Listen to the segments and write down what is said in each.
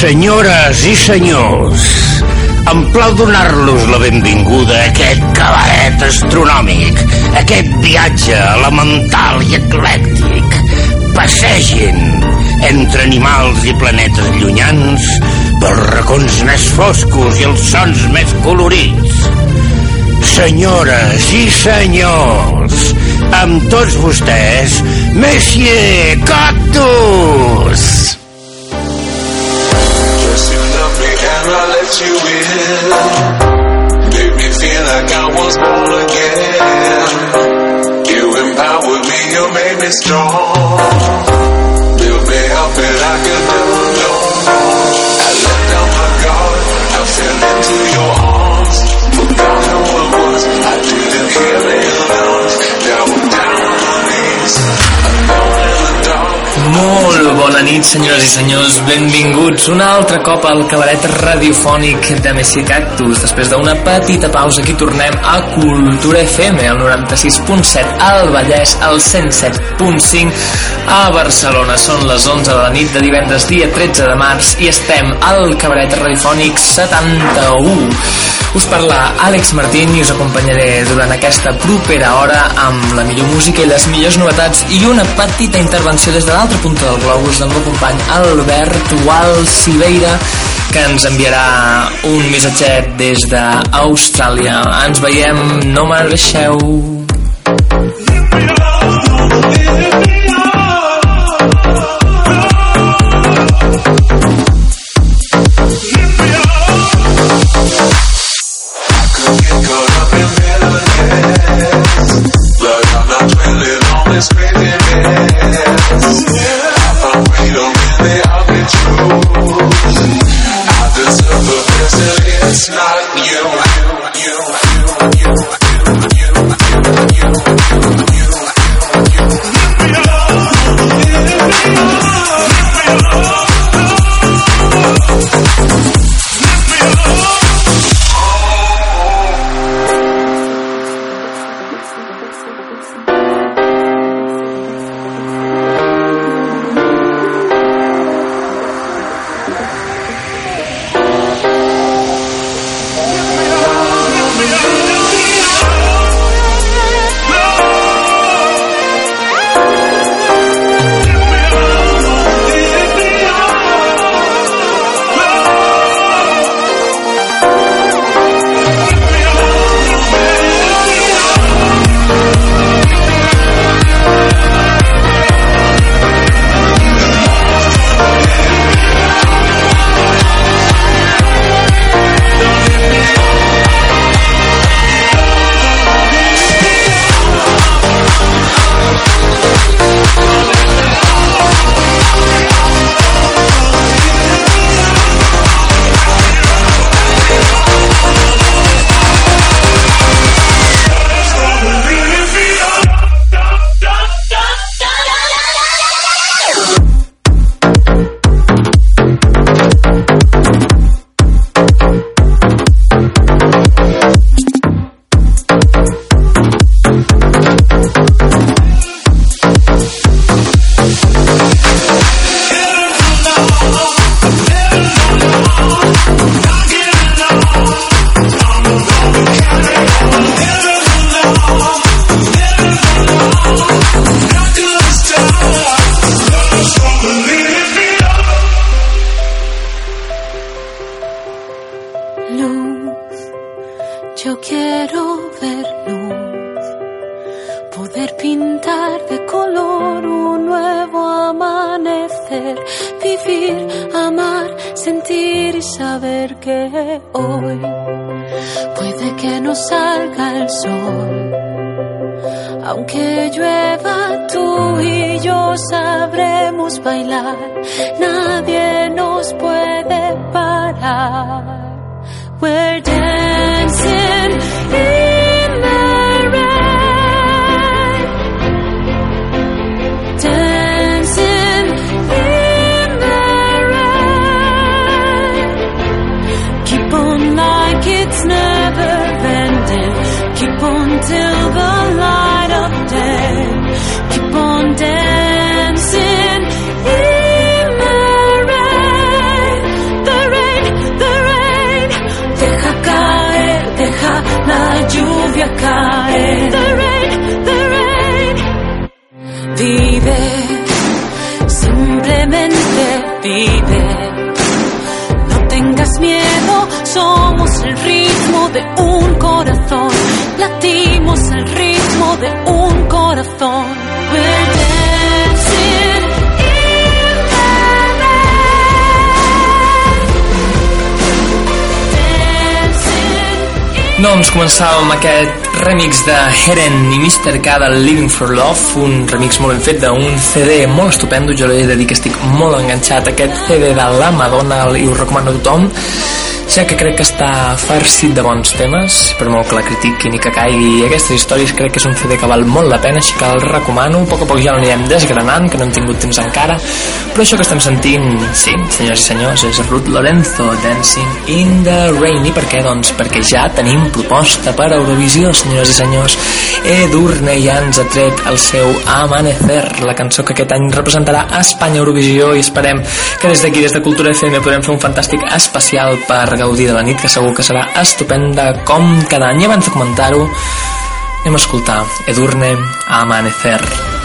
Senyores i senyors, em plau donar-los la benvinguda a aquest cabaret astronòmic, aquest viatge elemental i eclèctic. Passegin entre animals i planetes llunyans pels racons més foscos i els sons més colorits. Senyores i senyors, amb tots vostès, Messier Cactus! Let you in. Made me feel like I was born again. You empowered me, you made me strong. Built me up and I could never bona nit, senyores i senyors. Benvinguts un altre cop al cabaret radiofònic de Messi Cactus. Després d'una petita pausa, aquí tornem a Cultura FM, al 96.7, al Vallès, al 107.5, a Barcelona. Són les 11 de la nit de divendres, dia 13 de març, i estem al cabaret radiofònic 71. Us parla Àlex Martín i us acompanyaré durant aquesta propera hora amb la millor música i les millors novetats i una petita intervenció des de l'altra punta del globus del meu company Albert Wal Siveira que ens enviarà un missatget des d'Austràlia. Ens veiem, no marxeu. Just Doncs començàvem amb aquest remix de Heren i Mr. K del Living for Love, un remix molt ben fet d'un CD molt estupendo, jo li he de dir que estic molt enganxat a aquest CD de la Madonna i ho recomano a tothom ja que crec que està farcit de bons temes per molt que la critiquin i que caigui aquestes històries crec que és un CD que val molt la pena així que el recomano, a poc a poc ja l'anirem desgranant que no hem tingut temps encara. Però això que estem sentint, sí, senyors i senyors és Ruth Lorenzo Dancing in the Rain. I per què? Doncs perquè ja tenim proposta per Eurovisió senyors i senyors. Edurne ja ens ha tret el seu Amanecer la cançó que aquest any representarà a Espanya Eurovisió i esperem que des d'aquí des de Cultura FM podrem fer un fantàstic especial per gaudir de la nit que segur que serà estupenda com cada any. I abans de comentar-ho anem a escoltar Edurne Amanecer. Se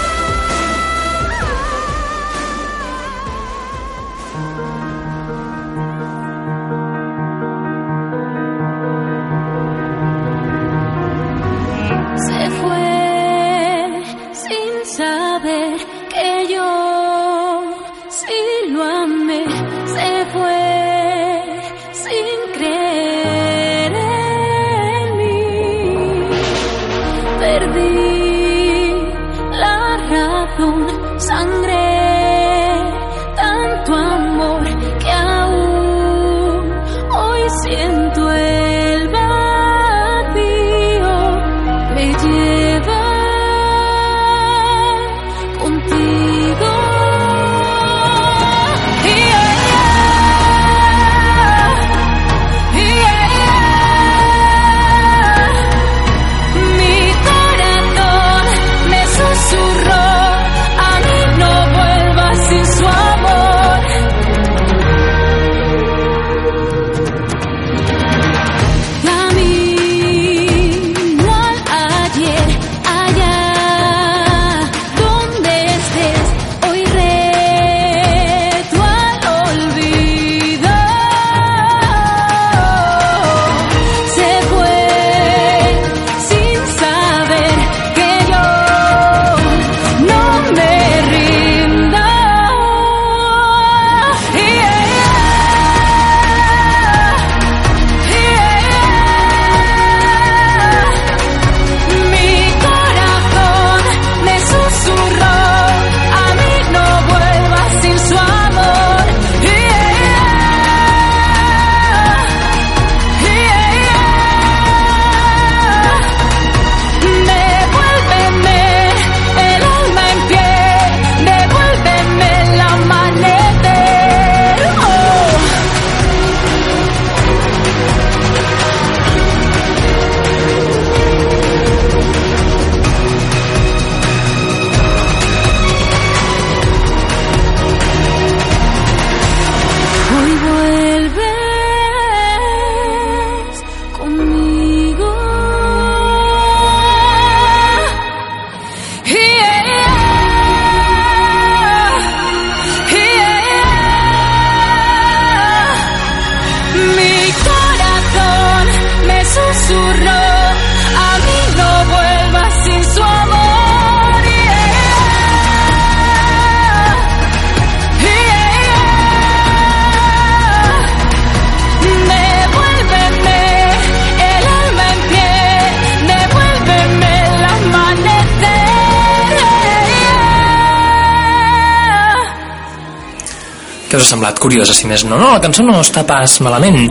Què us ha semblat? Curiosa, si més no. No, la cançó no està pas malament.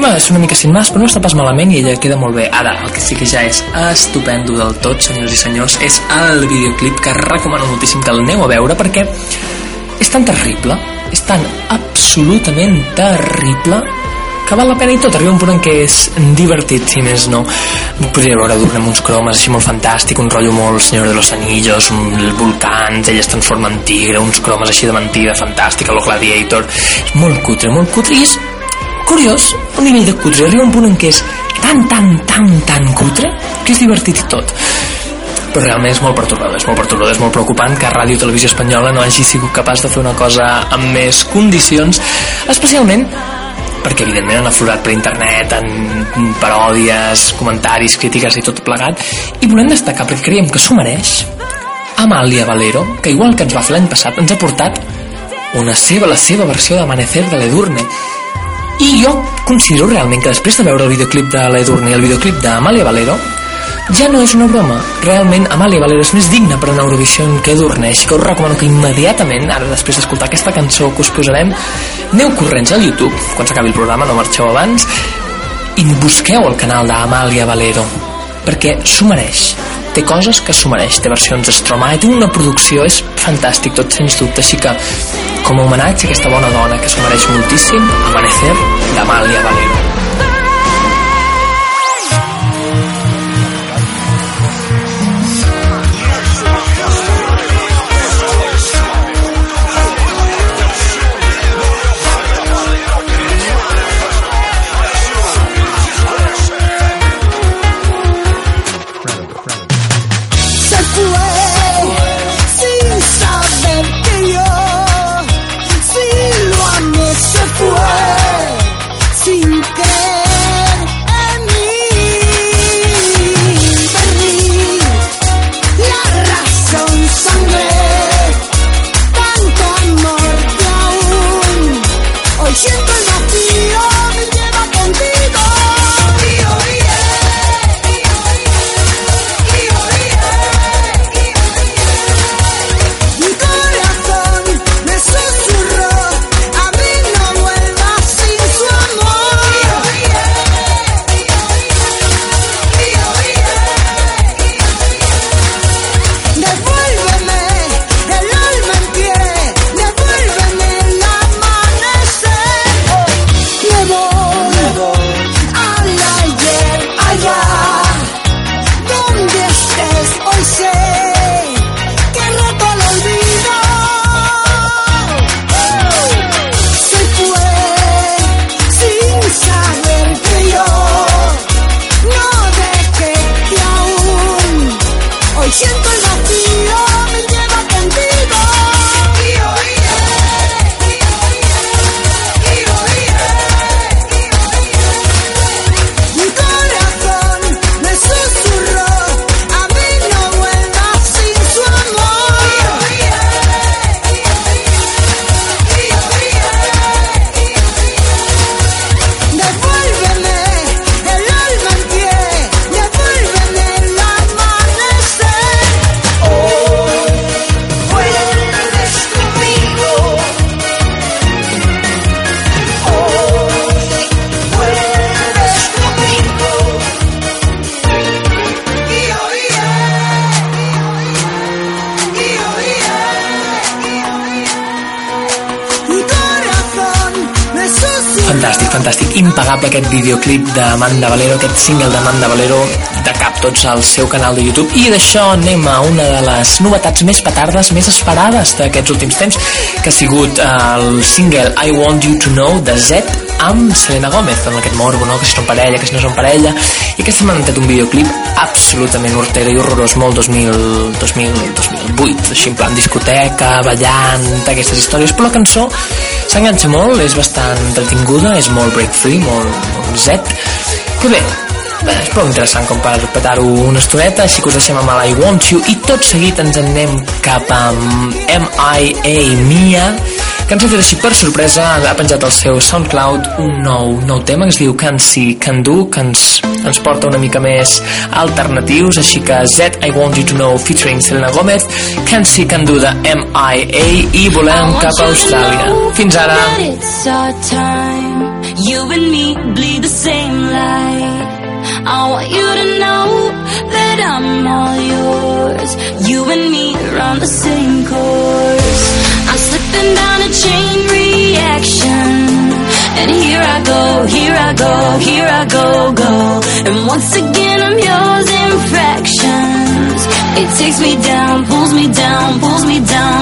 No, és una mica sin más, però no està pas malament i ella queda molt bé. Ara, el que sí que ja és estupendo del tot, senyors i senyors, és el videoclip que recomano moltíssim que el aneu a veure perquè és tan terrible, és tan absolutament terrible que val la pena i tot, arriba un punt en què és divertit, si més no. Podria veure dur amb uns cromes així molt fantàstic, un rotllo molt Senyor de los Anillos, un, volcans, ella es transforma en tigre, uns cromes així de mentida, fantàstica, lo Gladiator. És molt cutre, molt cutre, i és curiós, un nivell de cutre, arriba un punt en què és tan, tan, tan, tan cutre, que és divertit i tot. però realment és molt pertorbador, és molt pertorbador, és molt preocupant que Ràdio Televisió Espanyola no hagi sigut capaç de fer una cosa amb més condicions, especialment perquè evidentment han aflorat per internet en paròdies, comentaris, crítiques i tot plegat i volem destacar perquè creiem que s'ho mereix Amàlia Valero, que igual que ens va fer l'any passat, ens ha portat una seva, la seva versió d'Amanecer de l'Edurne. I jo considero realment que després de veure el videoclip de l'Edurne i el videoclip d'Amàlia Valero, ja no és una broma. Realment, Amàlia Valero és més digna per anar a Eurovision que Edurne, així que us recomano que immediatament, ara després d'escoltar aquesta cançó que us posarem, aneu corrents al YouTube, quan s'acabi el programa, no marxeu abans, i busqueu el canal d'Amàlia Valero, perquè s'ho mereix té coses que s'ho mereix, té versions Stromae, té una producció, és fantàstic, tot sens dubte, així que com a homenatge a aquesta bona dona que s'ho mereix moltíssim, Amanecer d'Amàlia Valero. Videoclip d'Amanda Valero, aquest single d'Amanda Valero de cap tots al seu canal de YouTube. I d'això anem a una de les novetats més petardes, més esperades d'aquests últims temps que ha sigut el single I Want You To Know de Zed amb Selena Gomez, amb aquest morbo, no? que si són parella, que si no són parella i aquesta setmana han tret un videoclip absolutament hortera i horrorós, molt 2000, 2000, 2008 així en plan discoteca, ballant aquestes històries, però la cançó s'enganxa molt, és bastant entretinguda és molt break free, molt, molt zet que bé, és prou interessant com per petar-ho una estoneta així que us deixem amb el I Want You i tot seguit ens en anem cap a M.I.A. Mia que ens ha fet així per sorpresa ha penjat al seu SoundCloud un nou, nou tema que es diu Can See Can Do que ens, ens porta una mica més alternatius així que Z I Want You To Know featuring Selena Gomez Can See Can Do de M.I.A. i volem cap a Austràlia fins ara. You and me bleed the same light. I want you to know that I'm all yours. You and me run the same course. I'm slipping down a chain reaction. And here I go, here I go, here I go, go. And once again I'm yours in fractions. It takes me down, pulls me down, pulls me down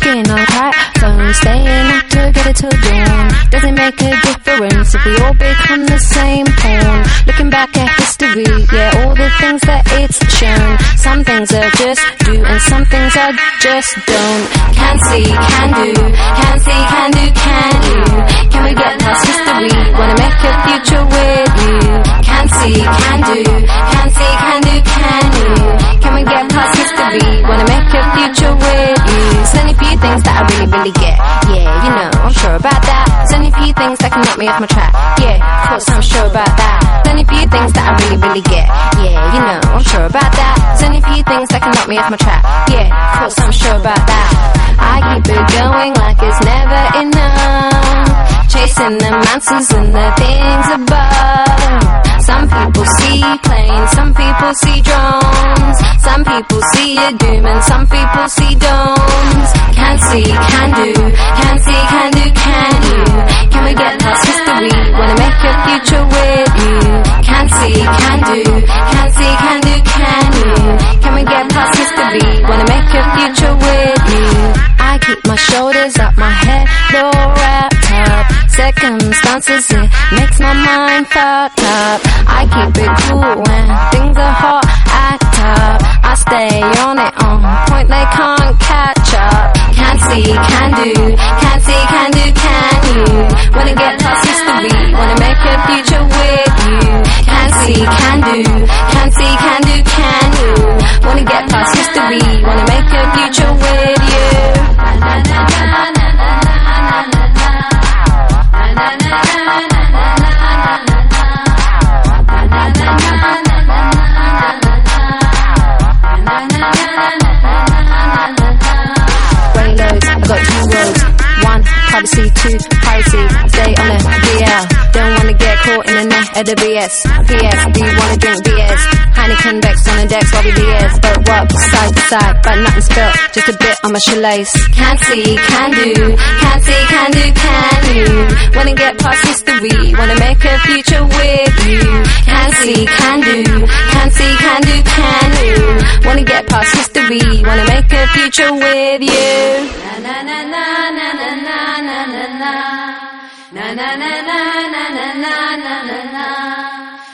Checking our tight phone, staying up together till dawn. Doesn't make a difference if we all become the same pawn. Looking back at history, yeah, all the things that it's shown. Some things are just do, and some things are just don't. Can see, can do, can see, can do, can you? Can we get past history? Wanna make a future with you? Can see, can do, can see, can do, can you? We get past history? Wanna make a future with you? There's only few things that I really, really get. Yeah, you know, I'm sure about that. There's only few things that can knock me off my track. Yeah, of course I'm sure about that. There's only few things that I really, really get. Yeah, you know, I'm sure about that. There's only few things that can knock me off my track. Yeah, of course I'm sure about that. I keep it going like it's never enough. Chasing the answers and the things above. Some people see planes, some people see drones. Some people see a doom and some people see domes. Can see, can do, can see, can do, can you? Can we get past history? Wanna make a future with you? Can see, can do, can see, can do, can you? Can we get past history? Wanna make a future with you? I keep my shoulders up, my head all wrapped up. Circumstances, it makes my mind fucked up. I keep it cool when things are hot at top. I stay on it on point, they can't catch up. See, can do, can see, can do, can you? Wanna get past history, wanna make a future with you. Can see, can do, can see, can do, can you? Wanna get past history, wanna make a future with you. Two, piracy. Stay on the DL. Don't wanna get caught in the net of the BS. PS, do you wanna drink BS? Heineken Bex on the decks while we DS. But what, side to side, but nothing spilt. Just a bit on my shoelace. Can see, can do, can see, can do, can you? Wanna get past history, wanna make a future with you. Can see, can do, can see, can do, can you? Wanna get past history, wanna make a future with you. Na na na na na na na na na. Na na na na na na na na na na.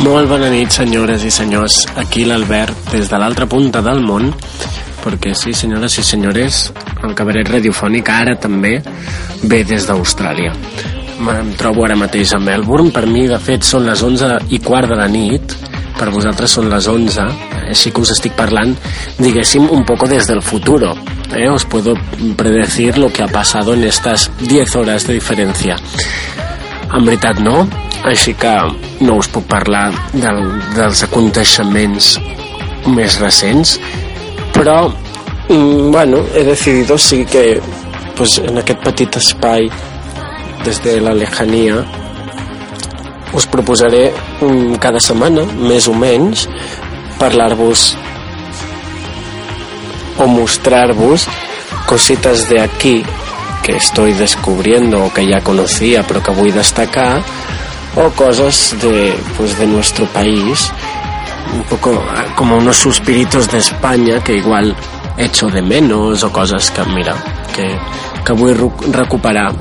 Molt bona nit, senyores i senyors. Aquí l'Albert, des de l'altra punta del món, perquè sí, senyores i senyores, el cabaret radiofònic ara també ve des d'Austràlia. Em trobo ara mateix a Melbourne. Per mi, de fet, són les 11 i quart de la nit. Per vosaltres són les 11. Així que us estic parlant, diguéssim, un poco desde el futuro. ¿eh? Os puedo predecir lo que ha pasado en estas 10 horas de diferencia. En veritat no, així que no us puc parlar del, dels aconteixements més recents, però mm, bueno, he decidido sí que pues, en aquest petit espai des de la lejania us proposaré mm, cada setmana, més o menys, parlar-vos o mostrar-vos cositas de aquí que estoy descubriendo o que ya conocía pero que voy a destacar o cosas de, pues, de nuestro país un poco eh, como unos suspiritos de España que igual echo de menos o cosas que, mira, que, que vull ru- recuperar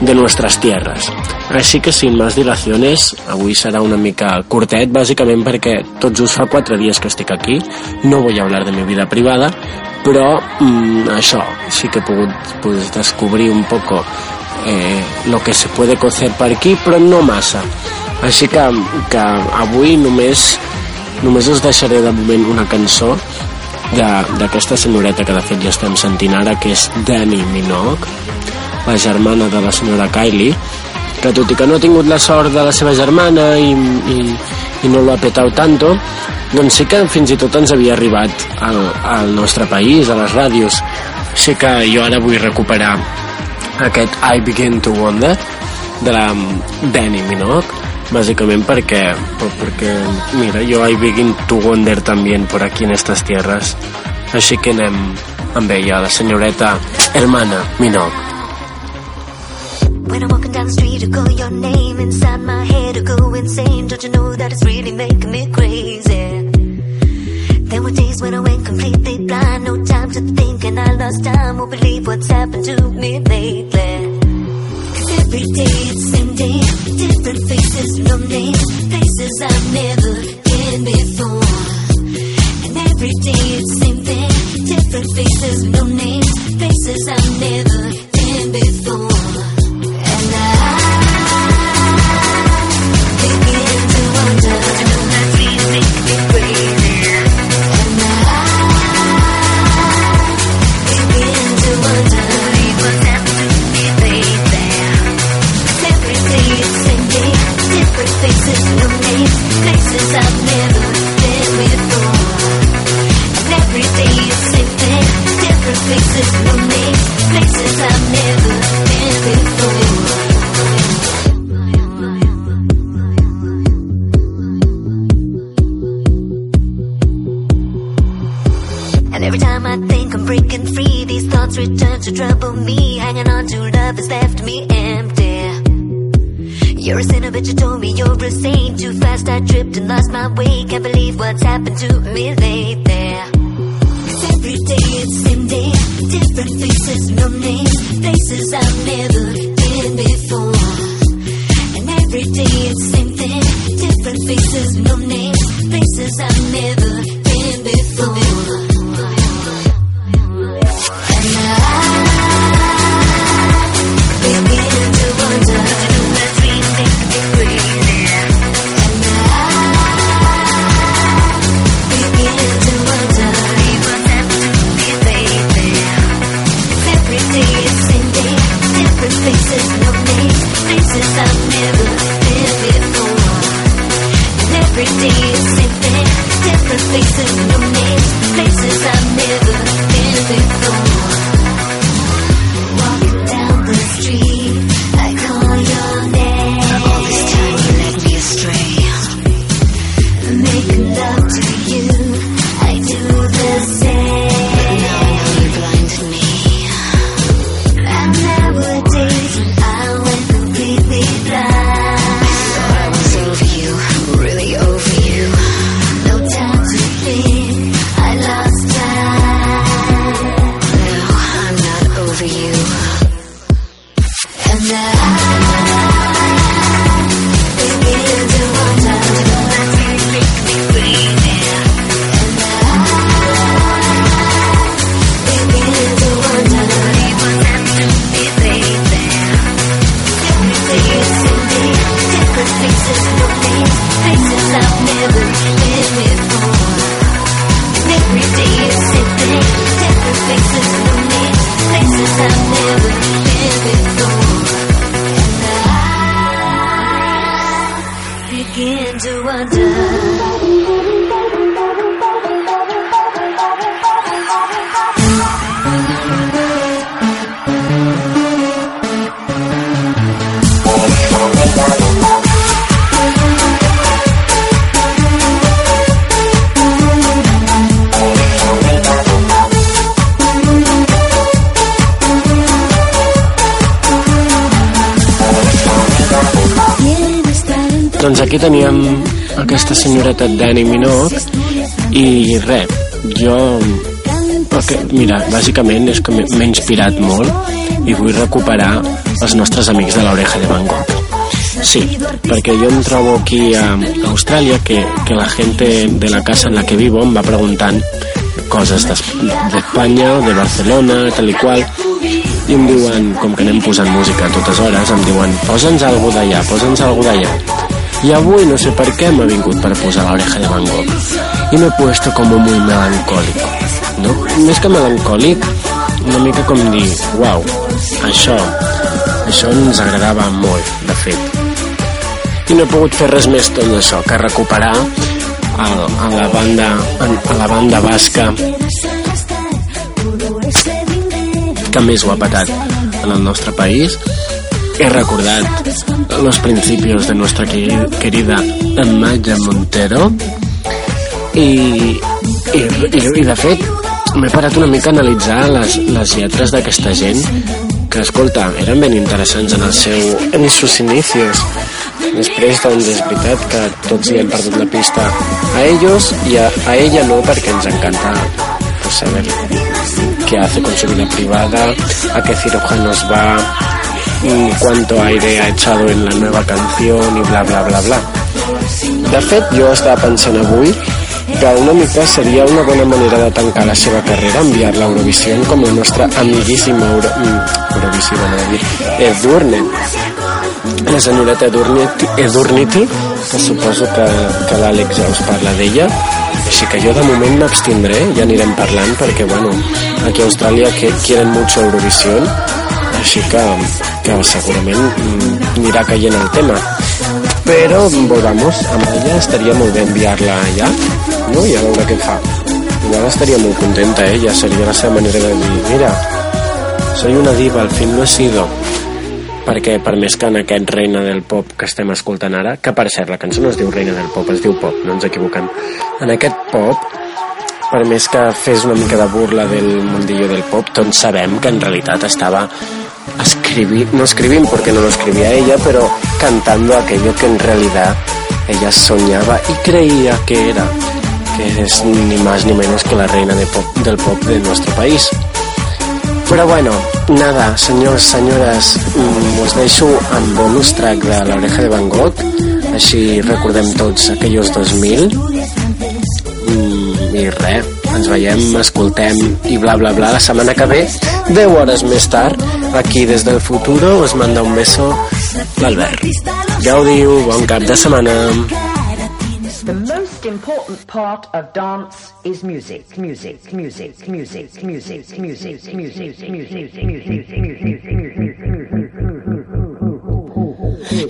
de nuestras tierras. Així que sin más dilaciones, avui serà una mica curtet, bàsicament perquè tot just fa quatre dies que estic aquí, no voy a hablar de mi vida privada, però mm, això, sí que he pogut pues, descobrir un poco eh, lo que se puede cocer per aquí, però no massa. Així que, que avui només només us deixaré de moment una cançó d'aquesta senyoreta que de fet ja estem sentint ara, que és Dani Minogue, la germana de la senyora Kylie, que tot i que no ha tingut la sort de la seva germana i, i, i no lo ha petat tanto, doncs sí que fins i tot ens havia arribat al, al nostre país, a les ràdios. Així que jo ara vull recuperar aquest I Begin to Wonder de la Danny Minogue bàsicament perquè perquè mira, jo I begin to wonder també por aquí en estas tierras així que anem amb ella, la senyoreta hermana Minogue When I'm walking down the street, I call your name inside my head, I go insane. Don't you know that it's really making me crazy? There were days when I went completely blind, no time to think, and I lost time. Won't believe what's happened to me lately. Cause every day it's the same day, different faces, no names, places I've never been before. And every day it's the same thing, different faces, no names, places I've never been before. And I begin to wonder, I know that's really making me faces, no names, places I've never been before. And every day the same different faces, no names, places I've never been before. And every time I think I'm breaking free, these thoughts return to trouble me. Hanging on to love has left me empty. You're a sinner, but you told me you're a saint. Too fast, I tripped and lost my way. Can't believe what's happened to me lately. 'Cause every day it's same different faces, no names, places I've never been before. And every day it's same thing, different faces, no names, places I've never begin to wonder. Doncs aquí teníem aquesta senyoreta Dani Minogue i res, jo perquè, mira, bàsicament és que m'he inspirat molt i vull recuperar els nostres amics de l'oreja de Van Gogh. Sí, perquè jo em trobo aquí a Austràlia que, que la gente de la casa en la que vivo em va preguntant coses d'Es- d'Espanya, de Barcelona, tal i qual, i em diuen, com que anem posant música a totes hores, em diuen, posa'ns algú d'allà, posa'ns algú d'allà. I avui no sé per què m'ha vingut per posar l'oreja de Van Gogh. I m'he puesto como muy melancólico. No? Més que melancòlic, una mica com dir, uau, això, això ens agradava molt, de fet. I no he pogut fer res més tot això que recuperar a, a la banda a la banda basca que més ho ha patat en el nostre país he recordat los principios de nuestra queri- querida Amaya Montero. I, i, i, i de fet m'he parat una mica a analitzar les, les lletres d'aquesta gent que, escolta, eren ben interessants en el seu, en sus inicios després doncs és veritat que tots hi hem perdut la pista a ellos i a, a ella no perquè ens encanta pues, saber qué hace con su vida privada a qué cirujanos va cuánto aire ha echado en la nueva canción i bla bla bla bla. De fet jo estava pensant avui que una mica seria una bona manera de tancar la seva carrera enviar-la a Eurovisió com la nostra amiguíssima Euro... mm, Eurovisió, no dir, Edurne. La senyoreta Edurniti, Edurniti que suposo que, que l'Àlex ja us parla d'ella. Així que jo de moment m'abstindré ja anirem parlant perquè bueno aquí a Austràlia que quieren mucho Eurovisión així que, que segurament anirà caient el tema. Però volvamos ella estaria molt bé enviar-la allà no? i a veure què fa. Igual estaria molt contenta ella seria la seva manera de dir mira soy una diva, al fin lo he sido perquè per més que en aquest Reina del Pop que estem escoltant ara, que per cert la cançó no es diu Reina del Pop, es diu Pop, no ens equivoquem. En aquest pop per més que fes una mica de burla del mundillo del pop, tots sabem que en realitat estava no escribint porque no lo escribía ella, pero cantando aquello que en realidad ella soñaba y creía que era, que es ni más ni menos que la reina del pop de nuestro país. Però bueno, nada, senyors, senyores, us deixo amb bonus track de l'oreja de Van Gogh, així recordem tots aquells 2000, mm, i res, ens veiem, escoltem i bla bla bla la setmana que ve, 10 hores més tard, aquí des del futuro us manda un beso l'Albert. Gaudiu, bon cap de setmana. The most important part of dance is music, music, music, music, music, music, music, music, music,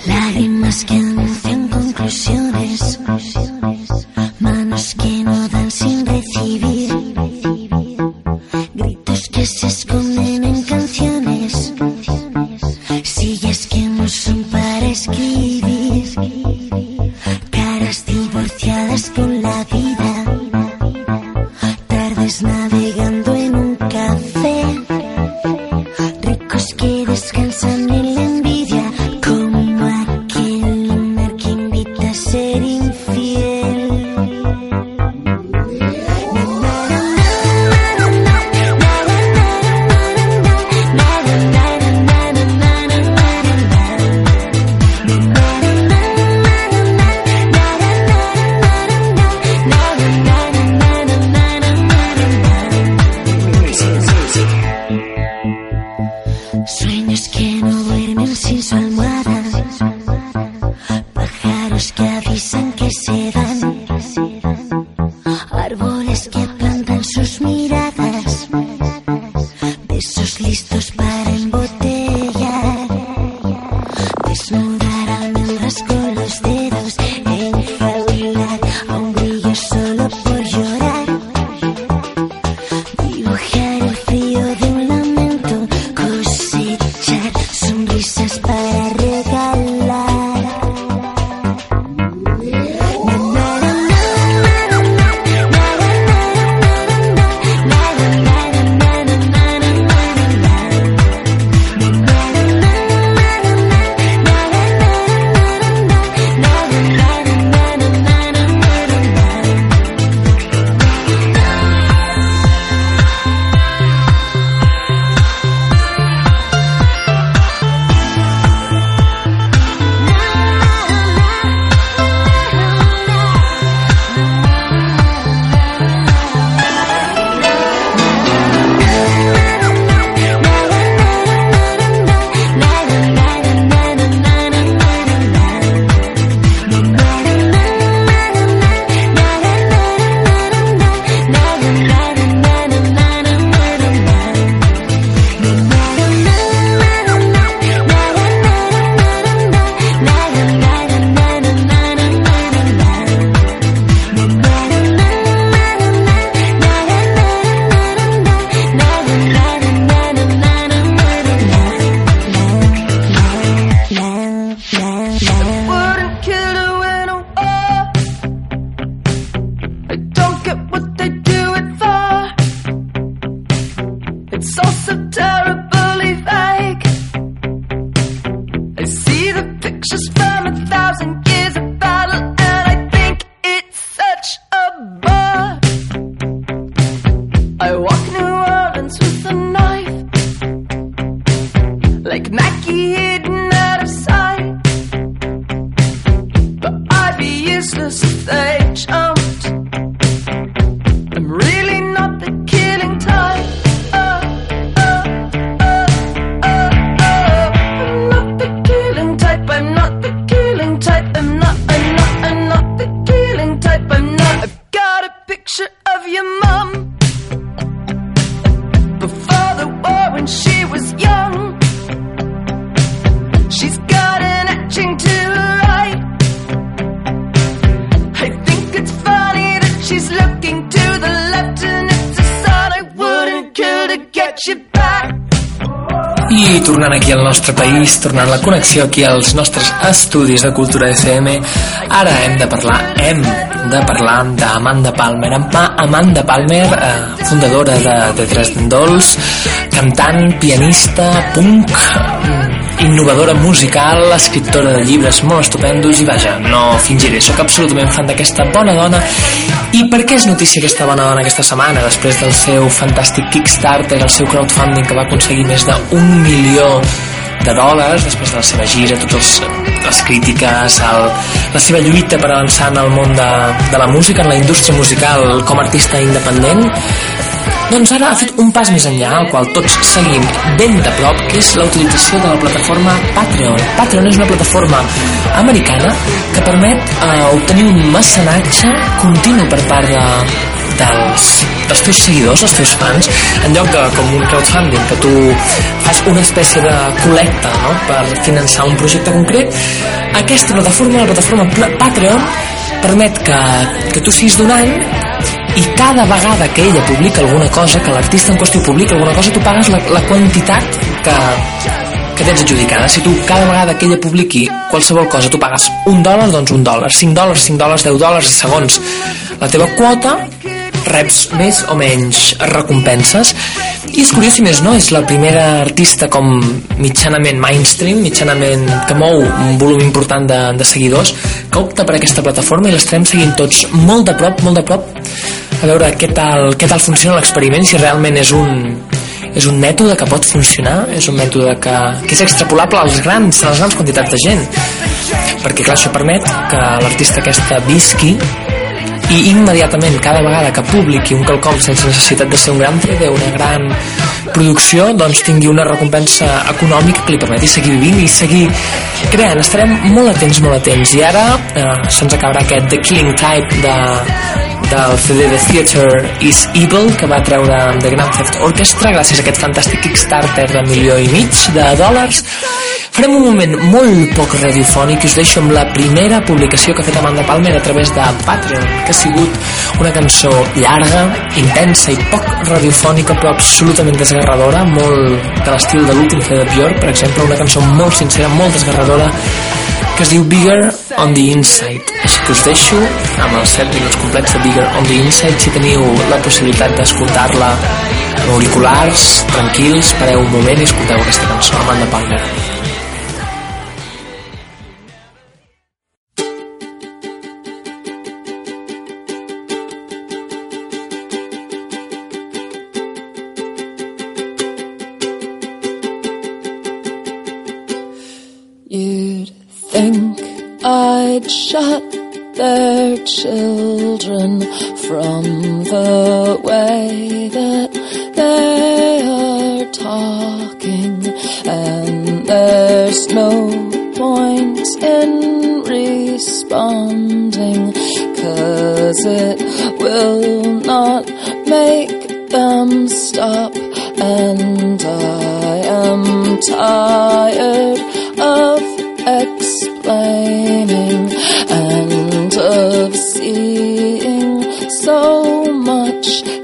Lágrimas que anuncian conclusiones, looking to the left and it's a sign I wouldn't kill to get you back. I tornant aquí al nostre país, tornant la connexió aquí als nostres estudis de Cultura FM, ara hem de parlar, hem de parlar d'Amanda Palmer. Ama- Amanda Palmer, eh, fundadora de, de Dresden Dolls, cantant, pianista, punk, mm, innovadora musical, escriptora de llibres molt estupendos i vaja, no fingiré, sóc absolutament fan d'aquesta bona dona. I per què és notícia aquesta bona dona aquesta setmana després del seu fantàstic Kickstarter, el seu crowdfunding que va aconseguir més d'un milió de dòlars després de la seva gira, totes els, les crítiques, el, la seva lluita per avançar en el món de, de la música, en la indústria musical com a artista independent, doncs ara ha fet un pas més enllà, al qual tots seguim ben de prop, que és la utilització de la plataforma Patreon. Patreon és una plataforma americana que permet eh, obtenir un mecenatge continu per part de, dels, dels teus seguidors, els teus fans, en lloc de com un crowdfunding, que tu fas una espècie de col·lecta no? per finançar un projecte concret, aquesta plataforma, la plataforma Pla- Patreon, permet que, que tu siguis donant i cada vegada que ella publica alguna cosa, que l'artista en qüestió publica alguna cosa, tu pagues la, la quantitat que, que tens adjudicada. Si tu cada vegada que ella publiqui qualsevol cosa tu pagues un dòlar, doncs un dòlar, 5 dòlars, 5 dòlars, 10 dòlars segons la teva quota reps més o menys recompenses i és curiós si més no, és la primera artista com mitjanament mainstream, mitjanament que mou un volum important de, de seguidors que opta per aquesta plataforma i l'estarem seguint tots molt de prop, molt de prop a veure què tal, què tal funciona l'experiment, si realment és un, és un mètode que pot funcionar, és un mètode que, que és extrapolable als grans, a les grans quantitats de gent. Perquè clar, això permet que l'artista aquesta visqui i immediatament, cada vegada que publiqui un quelcom sense necessitat de ser un gran CD, una gran producció, doncs tingui una recompensa econòmica que li permeti seguir vivint i seguir creant. Estarem molt atents, molt atents. I ara eh, se'ns acabarà aquest The Killing Type de, del CD de Theater is Evil que va treure The Grand Theft Orchestra gràcies a aquest fantàstic Kickstarter de milió i mig de dòlars. Farem un moment molt poc radiofònic i us deixo amb la primera publicació que ha fet Amanda Palmer a través de Patreon que ha sigut una cançó llarga, intensa i poc radiofònica però absolutament desgarradora molt de l'estil de l'últim CD de Björk per exemple, una cançó molt sincera, molt desgarradora que es diu Bigger on the Inside. Així que us deixo amb els 7 minuts complets de Bigger on the Inside si teniu la possibilitat d'escoltar-la amb auriculars, tranquils, pareu un moment i escolteu aquesta cançó, Amanda Palmer. From the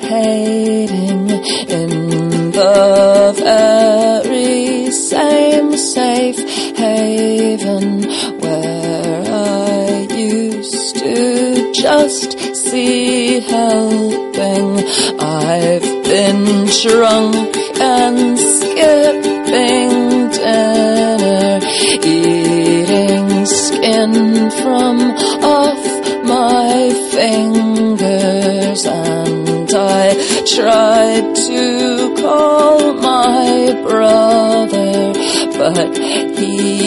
hating in the very same safe haven where I used to just see helping. I've been drunk tried to call my brother, but he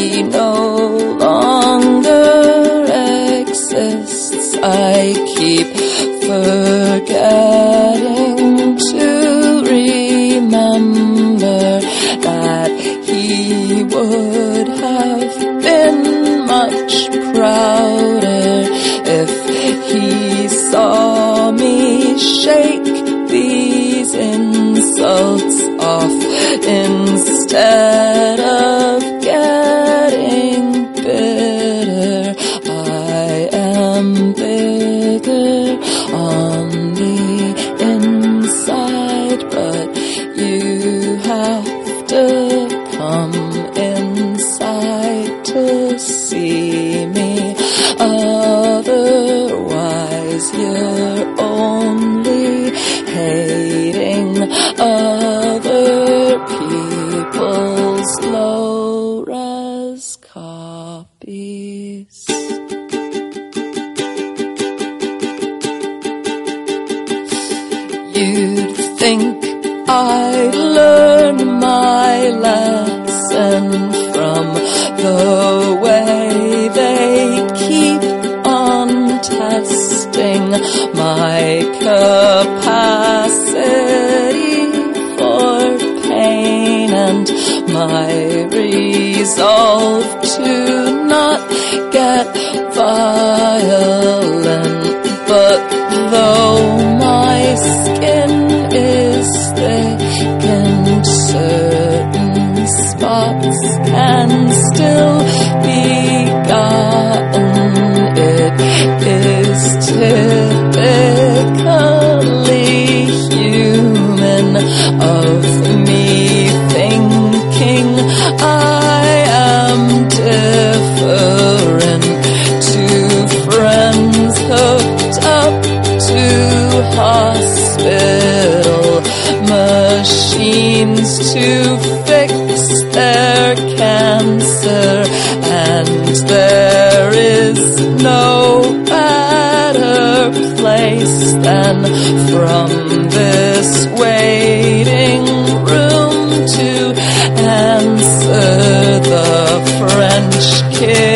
my resolve to to fix their cancer and there is no better place than from this waiting room to answer the French kid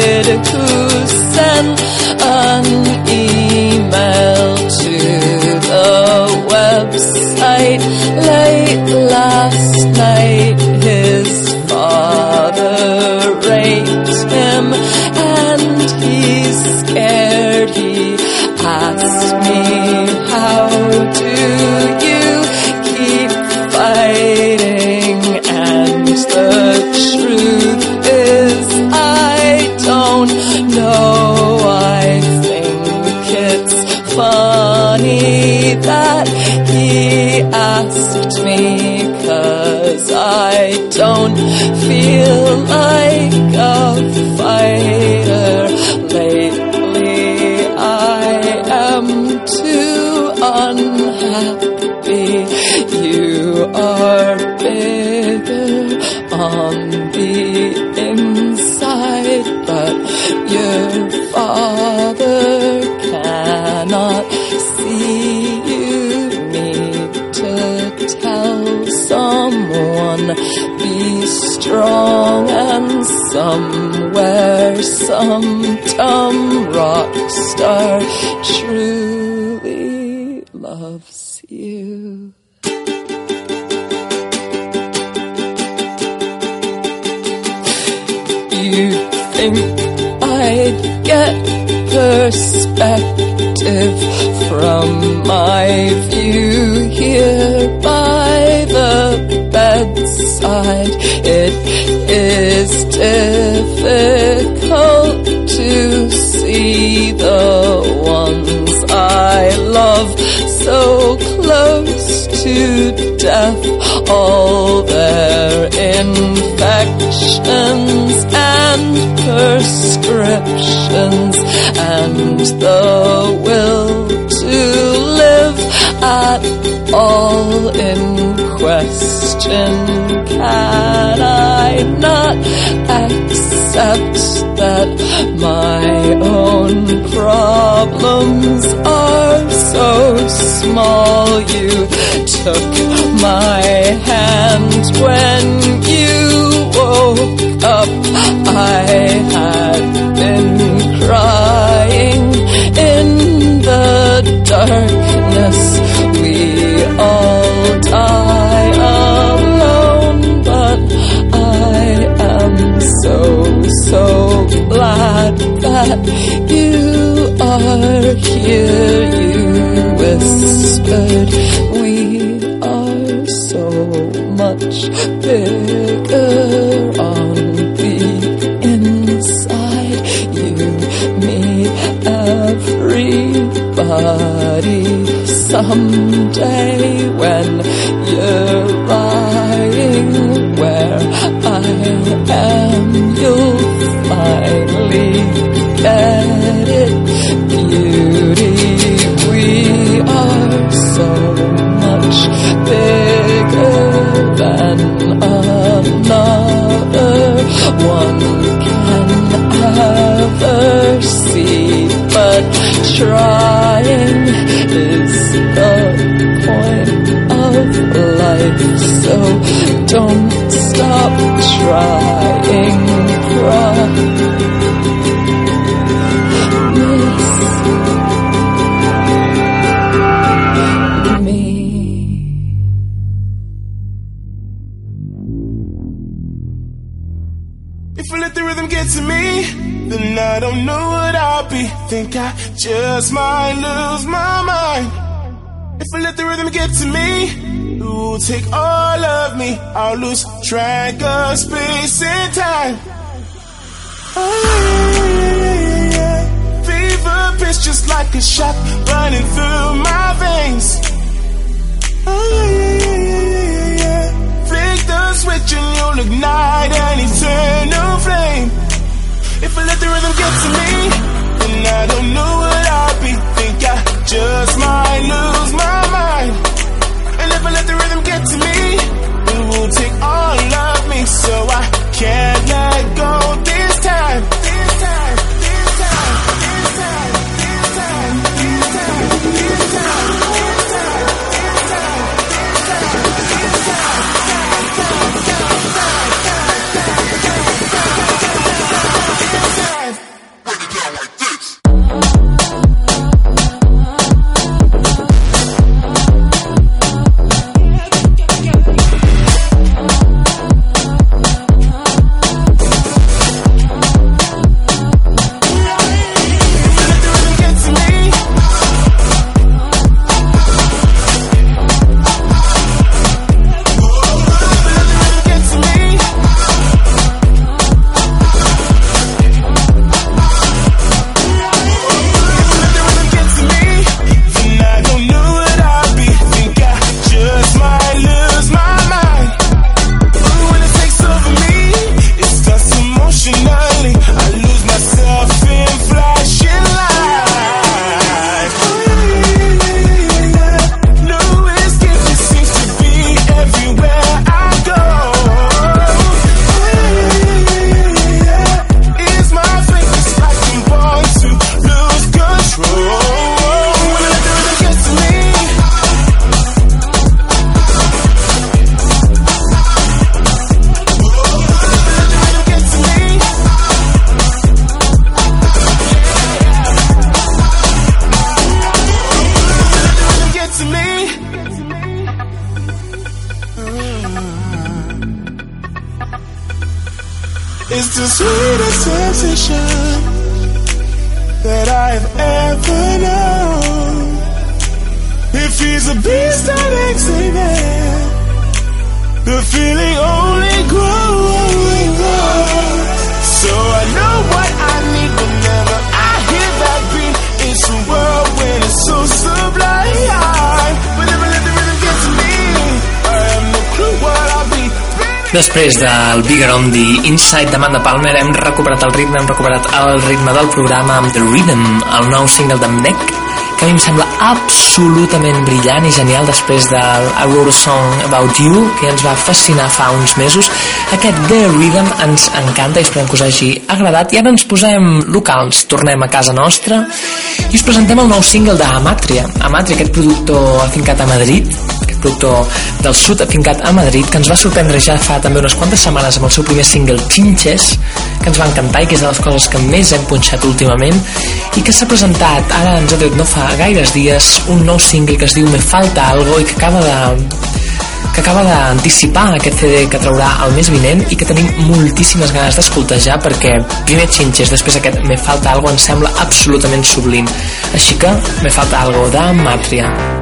he asked me cause I don't feel like somewhere some dumb rock star truly loves you. You think I'd get perspective from my view here by the bedside. It is difficult to see the ones I love so close to death. All their infections prescriptions and the will to live at all in question. Can I not accept that my own problems are so small? You took my hand when you woke up. you are here, you whispered. We are so much bigger on the inside. You, me, everybody. Someday when Beauty, we are so much bigger than another one can ever see. But trying is the point of life. So don't stop trying. Take all of me. I'll lose track of space and time. Oh, yeah, yeah. Fever pitch just like a shot running through my veins. Sensation that I've ever known. If he's a beast that exhibit, the feeling Després del Bigger on the Inside d'Amanda Palmer hem recuperat el ritme, hem recuperat el ritme del programa amb The Rhythm, el nou single d'en Beck, que a mi em sembla absolutament brillant i genial després del I Wrote a Song About You, que ens va fascinar fa uns mesos. Aquest The Rhythm ens encanta i esperem que us hagi agradat. I ara ens posem locals, tornem a casa nostra i us presentem el nou single d'Amatria. Amatria, aquest productor afincat a Madrid, productor del sud afincat a Madrid, que ens va sorprendre ja fa també unes quantes setmanes amb el seu primer single Chinches, que ens va encantar i que és de les coses que més hem punxat últimament i que s'ha presentat, ara ens ha tret no fa gaires dies, un nou single que es diu Me falta algo i que acaba de que acaba d'anticipar aquest CD que traurà el mes vinent i que tenim moltíssimes ganes d'escoltar ja perquè primer Chinches, després aquest Me falta algo ens sembla absolutament sublim així que Me falta algo de Matria. I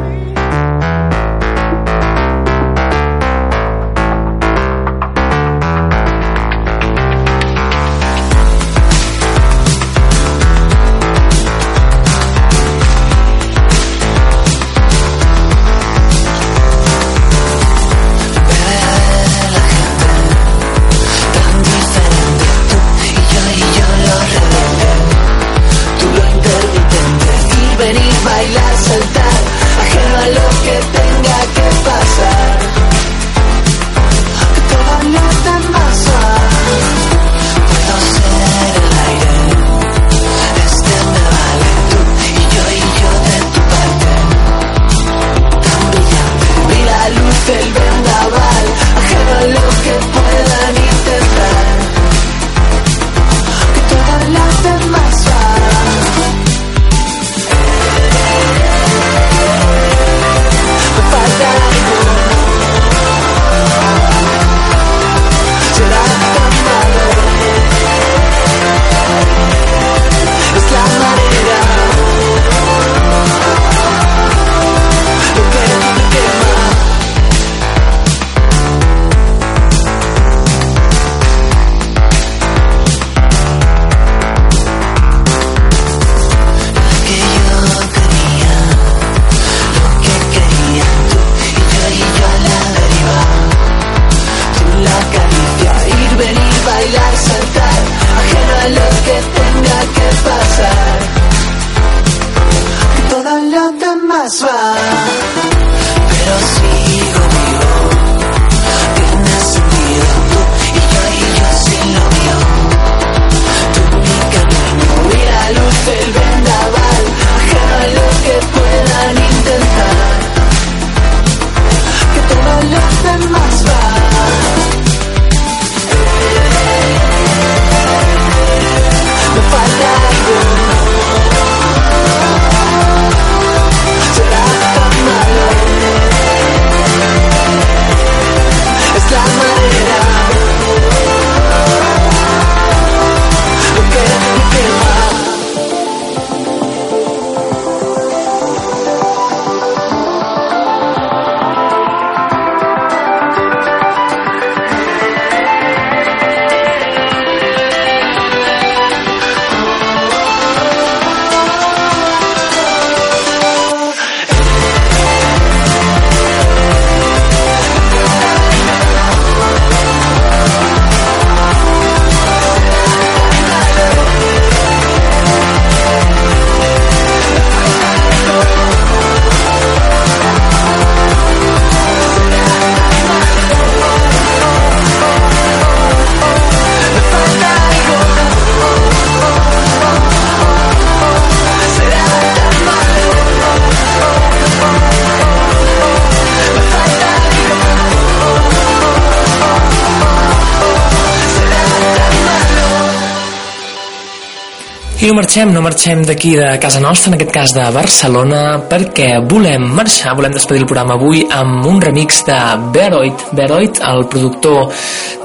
marxem, no marxem d'aquí de casa nostra, en aquest cas de Barcelona, perquè volem marxar, volem despedir el programa avui amb un remix de Beroid, Beroid, el productor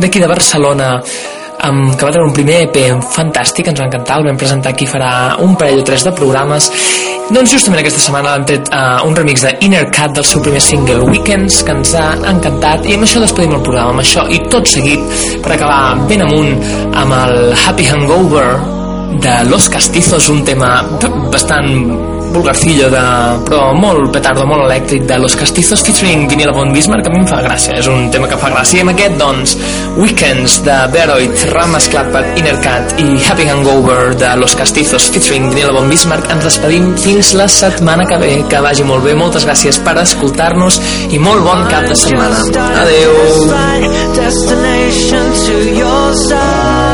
d'aquí de Barcelona, amb, que va treure un primer EP fantàstic, ens va encantar, el vam presentar aquí farà un parell o tres de programes. Doncs justament aquesta setmana hem tret uh, un remix de Inner Cat del seu primer single Weekends que ens ha encantat i amb això despedim el programa amb això i tot seguit per acabar ben amunt amb el Happy Hangover de Los Castizos un tema bastant vulgarcillo de, però molt petardo, molt elèctric de Los Castizos featuring Vinila Von Bismarck que a mi em fa gràcia, és un tema que fa gràcia. I amb aquest doncs Weekends de Beroid remesclat per Innercat i Happy Hangover de Los Castizos featuring Vinila Von Bismarck. Ens despedim fins la setmana que ve. Que vagi molt bé, moltes gràcies per escoltar-nos i molt bon cap de setmana. Adeu destination to your side.